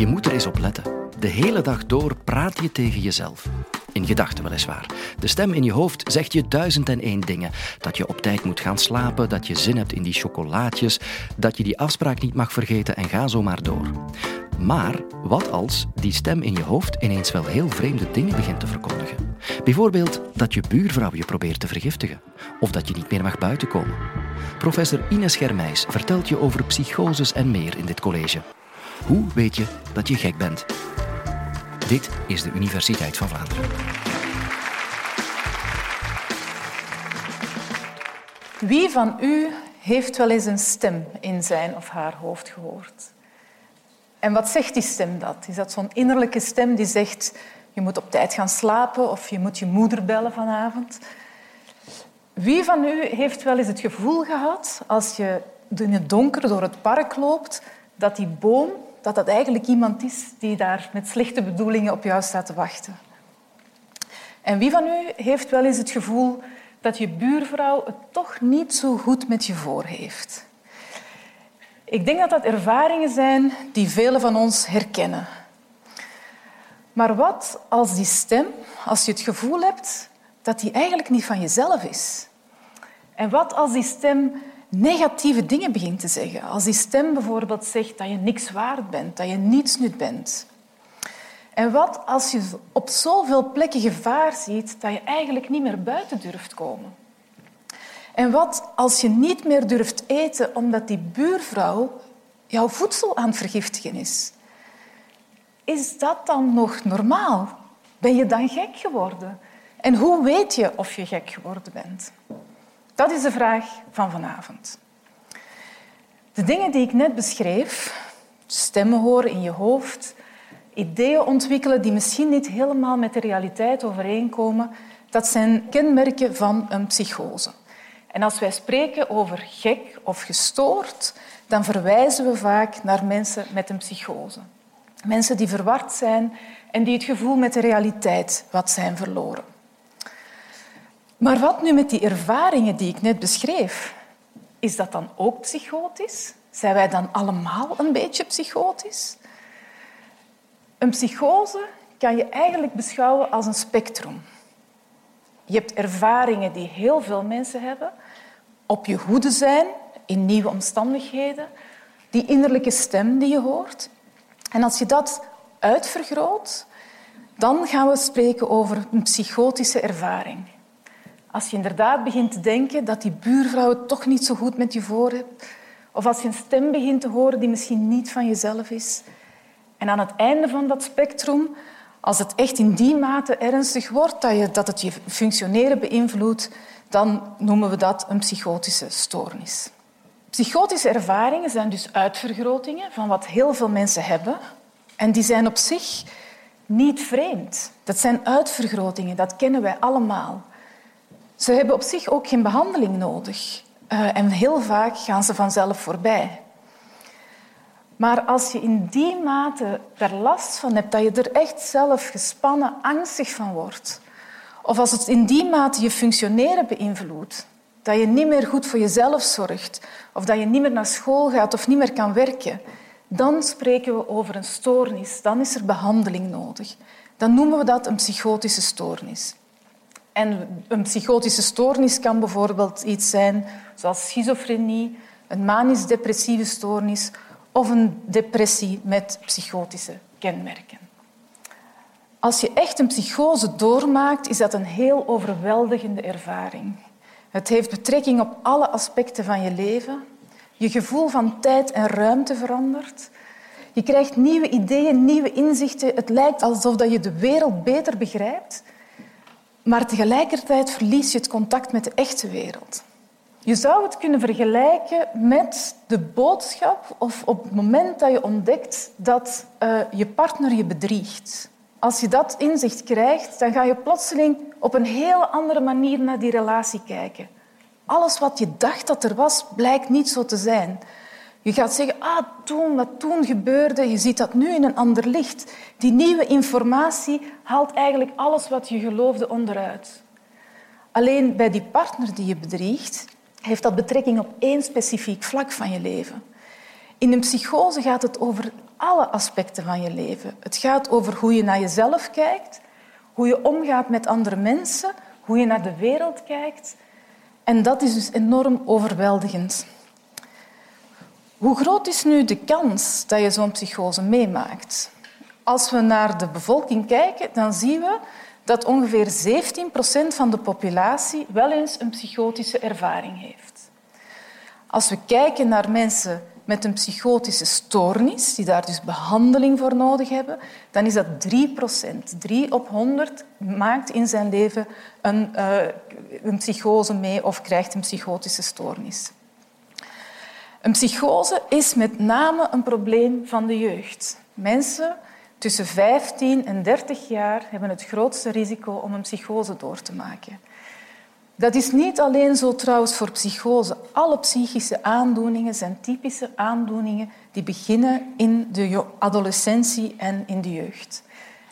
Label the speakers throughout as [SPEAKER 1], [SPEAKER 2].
[SPEAKER 1] Je moet er eens op letten. De hele dag door praat je tegen jezelf. In gedachten weliswaar. De stem in je hoofd zegt je duizend en één dingen. Dat je op tijd moet gaan slapen, dat je zin hebt in die chocolaatjes, dat je die afspraak niet mag vergeten en ga zo maar door. Maar wat als die stem in je hoofd ineens wel heel vreemde dingen begint te verkondigen? Bijvoorbeeld dat je buurvrouw je probeert te vergiftigen, of dat je niet meer mag buiten komen. Professor Ines Germijs vertelt je over psychoses en meer in dit college. Hoe weet je dat je gek bent? Dit is de Universiteit van Vlaanderen.
[SPEAKER 2] Wie van u heeft wel eens een stem in zijn of haar hoofd gehoord? En wat zegt die stem dat? Is dat zo'n innerlijke stem die zegt je moet op tijd gaan slapen of je moet je moeder bellen vanavond? Wie van u heeft wel eens het gevoel gehad als je in het donker door het park loopt dat die boom dat dat eigenlijk iemand is die daar met slechte bedoelingen op jou staat te wachten? En wie van u heeft wel eens het gevoel dat je buurvrouw het toch niet zo goed met je voor heeft? Ik denk dat dat ervaringen zijn die velen van ons herkennen. Maar wat als die stem, als je het gevoel hebt dat die eigenlijk niet van jezelf is? En wat als die stem negatieve dingen begint te zeggen? Als die stem bijvoorbeeld zegt dat je niks waard bent, dat je niets nut bent. En wat als je op zoveel plekken gevaar ziet dat je eigenlijk niet meer buiten durft komen? En wat als je niet meer durft eten omdat die buurvrouw jouw voedsel aan het vergiftigen is? Is dat dan nog normaal? Ben je dan gek geworden? En hoe weet je of je gek geworden bent? Dat is de vraag van vanavond. De dingen die ik net beschreef, stemmen horen in je hoofd, ideeën ontwikkelen die misschien niet helemaal met de realiteit overeenkomen, dat zijn kenmerken van een psychose. En als wij spreken over gek of gestoord, dan verwijzen we vaak naar mensen met een psychose. Mensen die verward zijn en die het gevoel met de realiteit wat zijn verloren. Maar wat nu met die ervaringen die ik net beschreef? Is dat dan ook psychotisch? Zijn wij dan allemaal een beetje psychotisch? Een psychose kan je eigenlijk beschouwen als een spectrum. Je hebt ervaringen die heel veel mensen hebben, op je hoede zijn in nieuwe omstandigheden, die innerlijke stem die je hoort. En als je dat uitvergroot, dan gaan we spreken over een psychotische ervaring. Als je inderdaad begint te denken dat die buurvrouw het toch niet zo goed met je voor hebt, of als je een stem begint te horen die misschien niet van jezelf is. En aan het einde van dat spectrum, als het echt in die mate ernstig wordt dat, je, dat het je functioneren beïnvloedt, dan noemen we dat een psychotische stoornis. Psychotische ervaringen zijn dus uitvergrotingen van wat heel veel mensen hebben. En die zijn op zich niet vreemd. Dat zijn uitvergrotingen, dat kennen wij allemaal. Ze hebben op zich ook geen behandeling nodig. Uh, en heel vaak gaan ze vanzelf voorbij. Maar als je in die mate er last van hebt, dat je er echt zelf gespannen, angstig van wordt, of als het in die mate je functioneren beïnvloedt, dat je niet meer goed voor jezelf zorgt, of dat je niet meer naar school gaat of niet meer kan werken, dan spreken we over een stoornis. Dan is er behandeling nodig. Dan noemen we dat een psychotische stoornis. En een psychotische stoornis kan bijvoorbeeld iets zijn zoals schizofrenie, een manisch-depressieve stoornis of een depressie met psychotische kenmerken. Als je echt een psychose doormaakt, is dat een heel overweldigende ervaring. Het heeft betrekking op alle aspecten van je leven. Je gevoel van tijd en ruimte verandert. Je krijgt nieuwe ideeën, nieuwe inzichten. Het lijkt alsof je de wereld beter begrijpt maar tegelijkertijd verlies je het contact met de echte wereld. Je zou het kunnen vergelijken met de boodschap of op het moment dat je ontdekt dat uh, je partner je bedriegt. Als je dat inzicht krijgt, dan ga je plotseling op een heel andere manier naar die relatie kijken. Alles wat je dacht dat er was, blijkt niet zo te zijn. Je gaat zeggen, ah, toen, wat toen gebeurde, je ziet dat nu in een ander licht. Die nieuwe informatie haalt eigenlijk alles wat je geloofde onderuit. Alleen bij die partner die je bedriegt, heeft dat betrekking op één specifiek vlak van je leven. In een psychose gaat het over alle aspecten van je leven. Het gaat over hoe je naar jezelf kijkt, hoe je omgaat met andere mensen, hoe je naar de wereld kijkt. En dat is dus enorm overweldigend. Hoe groot is nu de kans dat je zo'n psychose meemaakt? Als we naar de bevolking kijken, dan zien we dat ongeveer 17 procent van de populatie wel eens een psychotische ervaring heeft. Als we kijken naar mensen met een psychotische stoornis, die daar dus behandeling voor nodig hebben, dan is dat 3 procent. 3 op 100 maakt in zijn leven een, uh, een psychose mee of krijgt een psychotische stoornis. Een psychose is met name een probleem van de jeugd. Mensen tussen 15 en 30 jaar hebben het grootste risico om een psychose door te maken. Dat is niet alleen zo trouwens voor psychose. Alle psychische aandoeningen zijn typische aandoeningen die beginnen in de adolescentie en in de jeugd.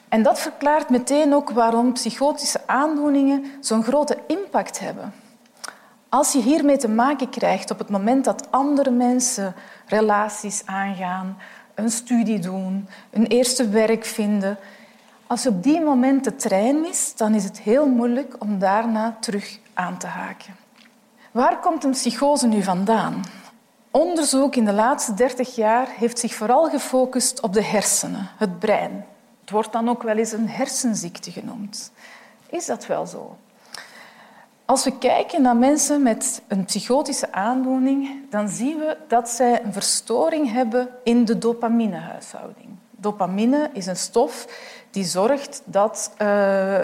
[SPEAKER 2] En dat verklaart meteen ook waarom psychotische aandoeningen zo'n grote impact hebben. Als je hiermee te maken krijgt op het moment dat andere mensen relaties aangaan, een studie doen, een eerste werk vinden, als je op die moment de trein mist, dan is het heel moeilijk om daarna terug aan te haken. Waar komt een psychose nu vandaan? Onderzoek in de laatste 30 jaar heeft zich vooral gefocust op de hersenen, het brein. Het wordt dan ook wel eens een hersenziekte genoemd. Is dat wel zo? Als we kijken naar mensen met een psychotische aandoening, dan zien we dat zij een verstoring hebben in de dopaminehuishouding. Dopamine is een stof die zorgt dat uh,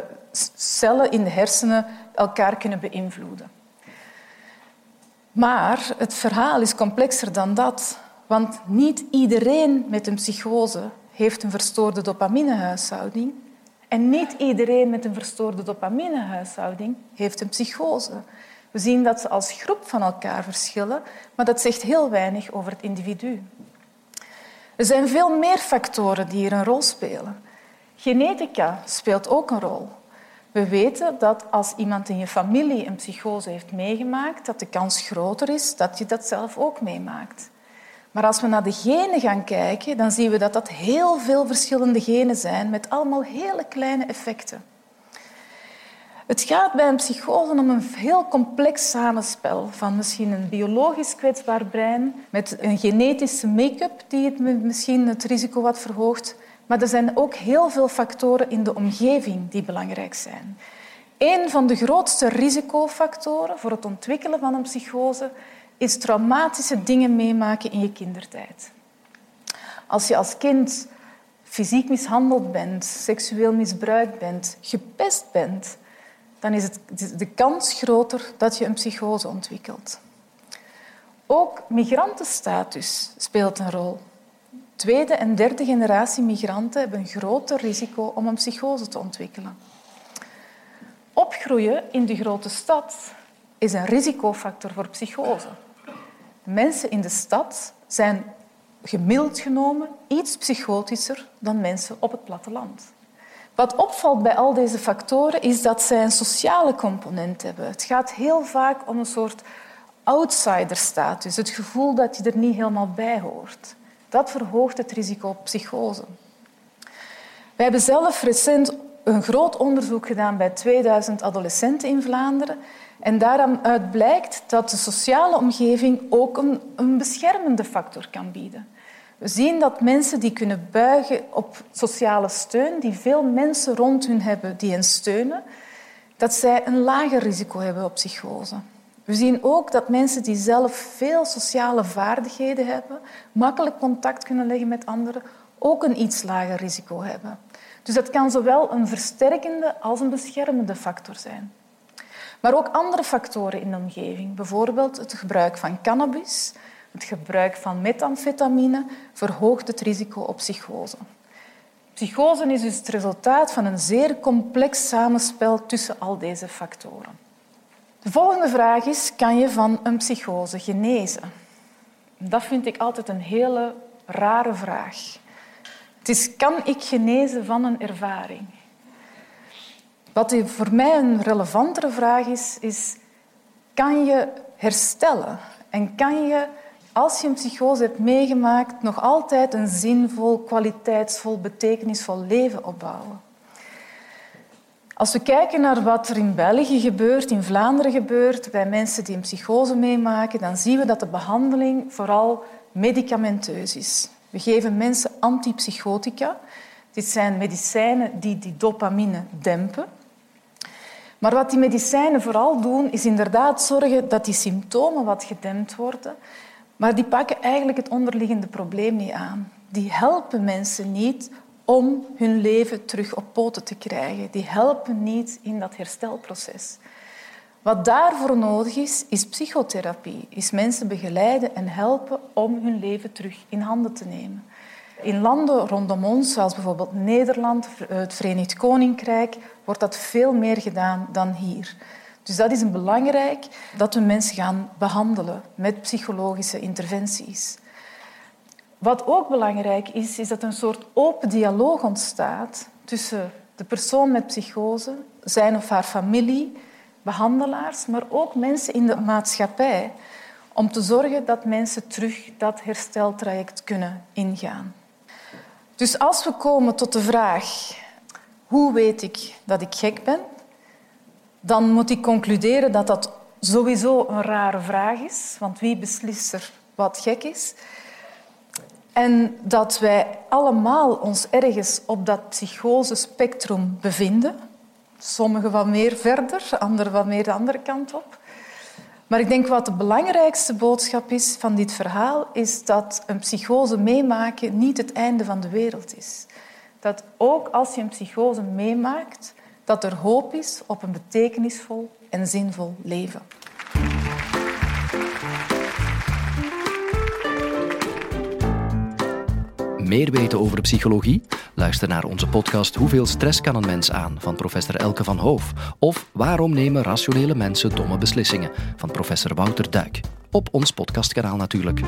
[SPEAKER 2] cellen in de hersenen elkaar kunnen beïnvloeden. Maar het verhaal is complexer dan dat, want niet iedereen met een psychose heeft een verstoorde dopaminehuishouding en niet iedereen met een verstoorde dopaminehuishouding heeft een psychose. We zien dat ze als groep van elkaar verschillen, maar dat zegt heel weinig over het individu. Er zijn veel meer factoren die hier een rol spelen. Genetica speelt ook een rol. We weten dat als iemand in je familie een psychose heeft meegemaakt, dat de kans groter is dat je dat zelf ook meemaakt. Maar als we naar de genen gaan kijken, dan zien we dat dat heel veel verschillende genen zijn met allemaal hele kleine effecten. Het gaat bij een psychose om een heel complex samenspel van misschien een biologisch kwetsbaar brein met een genetische make-up die het misschien het risico wat verhoogt. Maar er zijn ook heel veel factoren in de omgeving die belangrijk zijn. Een van de grootste risicofactoren voor het ontwikkelen van een psychose is traumatische dingen meemaken in je kindertijd. Als je als kind fysiek mishandeld bent, seksueel misbruikt bent, gepest bent, dan is het de kans groter dat je een psychose ontwikkelt. Ook migrantenstatus speelt een rol. Tweede en derde generatie migranten hebben een groter risico om een psychose te ontwikkelen. Opgroeien in de grote stad is een risicofactor voor psychose. Mensen in de stad zijn gemiddeld genomen iets psychotischer dan mensen op het platteland. Wat opvalt bij al deze factoren is dat zij een sociale component hebben. Het gaat heel vaak om een soort outsiderstatus, het gevoel dat je er niet helemaal bij hoort. Dat verhoogt het risico op psychose. Wij hebben zelf recent een groot onderzoek gedaan bij 2000 adolescenten in Vlaanderen. En daaruit blijkt dat de sociale omgeving ook een, een beschermende factor kan bieden. We zien dat mensen die kunnen buigen op sociale steun, die veel mensen rond hun hebben die hen steunen, dat zij een lager risico hebben op psychose. We zien ook dat mensen die zelf veel sociale vaardigheden hebben, makkelijk contact kunnen leggen met anderen, ook een iets lager risico hebben. Dus dat kan zowel een versterkende als een beschermende factor zijn. Maar ook andere factoren in de omgeving, bijvoorbeeld het gebruik van cannabis, het gebruik van methamfetamine, verhoogt het risico op psychose. Psychose is dus het resultaat van een zeer complex samenspel tussen al deze factoren. De volgende vraag is, kan je van een psychose genezen? Dat vind ik altijd een hele rare vraag. Het is, kan ik genezen van een ervaring? Wat voor mij een relevantere vraag is, is kan je herstellen en kan je als je een psychose hebt meegemaakt, nog altijd een zinvol, kwaliteitsvol, betekenisvol leven opbouwen. Als we kijken naar wat er in België gebeurt, in Vlaanderen gebeurt, bij mensen die een psychose meemaken, dan zien we dat de behandeling vooral medicamenteus is. We geven mensen antipsychotica. Dit zijn medicijnen die die dopamine dempen. Maar wat die medicijnen vooral doen, is inderdaad zorgen dat die symptomen wat gedempt worden. Maar die pakken eigenlijk het onderliggende probleem niet aan. Die helpen mensen niet om hun leven terug op poten te krijgen. Die helpen niet in dat herstelproces. Wat daarvoor nodig is, is psychotherapie. Is mensen begeleiden en helpen om hun leven terug in handen te nemen. In landen rondom ons, zoals bijvoorbeeld Nederland, het Verenigd Koninkrijk, wordt dat veel meer gedaan dan hier. Dus dat is belangrijk dat we mensen gaan behandelen met psychologische interventies. Wat ook belangrijk is, is dat een soort open dialoog ontstaat tussen de persoon met psychose, zijn of haar familie, behandelaars, maar ook mensen in de maatschappij, om te zorgen dat mensen terug dat hersteltraject kunnen ingaan. Dus als we komen tot de vraag hoe weet ik dat ik gek ben, dan moet ik concluderen dat dat sowieso een rare vraag is, want wie beslist er wat gek is? En dat wij allemaal ons ergens op dat psychosespectrum bevinden. Sommigen wat meer verder, anderen wat meer de andere kant op. Maar ik denk wat de belangrijkste boodschap is van dit verhaal, is dat een psychose meemaken niet het einde van de wereld is. Dat ook als je een psychose meemaakt, dat er hoop is op een betekenisvol en zinvol leven.
[SPEAKER 1] Meer weten over psychologie? Luister naar onze podcast Hoeveel stress kan een mens aan van professor Elke van Hoof of Waarom nemen rationele mensen domme beslissingen van professor Wouter Duik. Op ons podcastkanaal natuurlijk.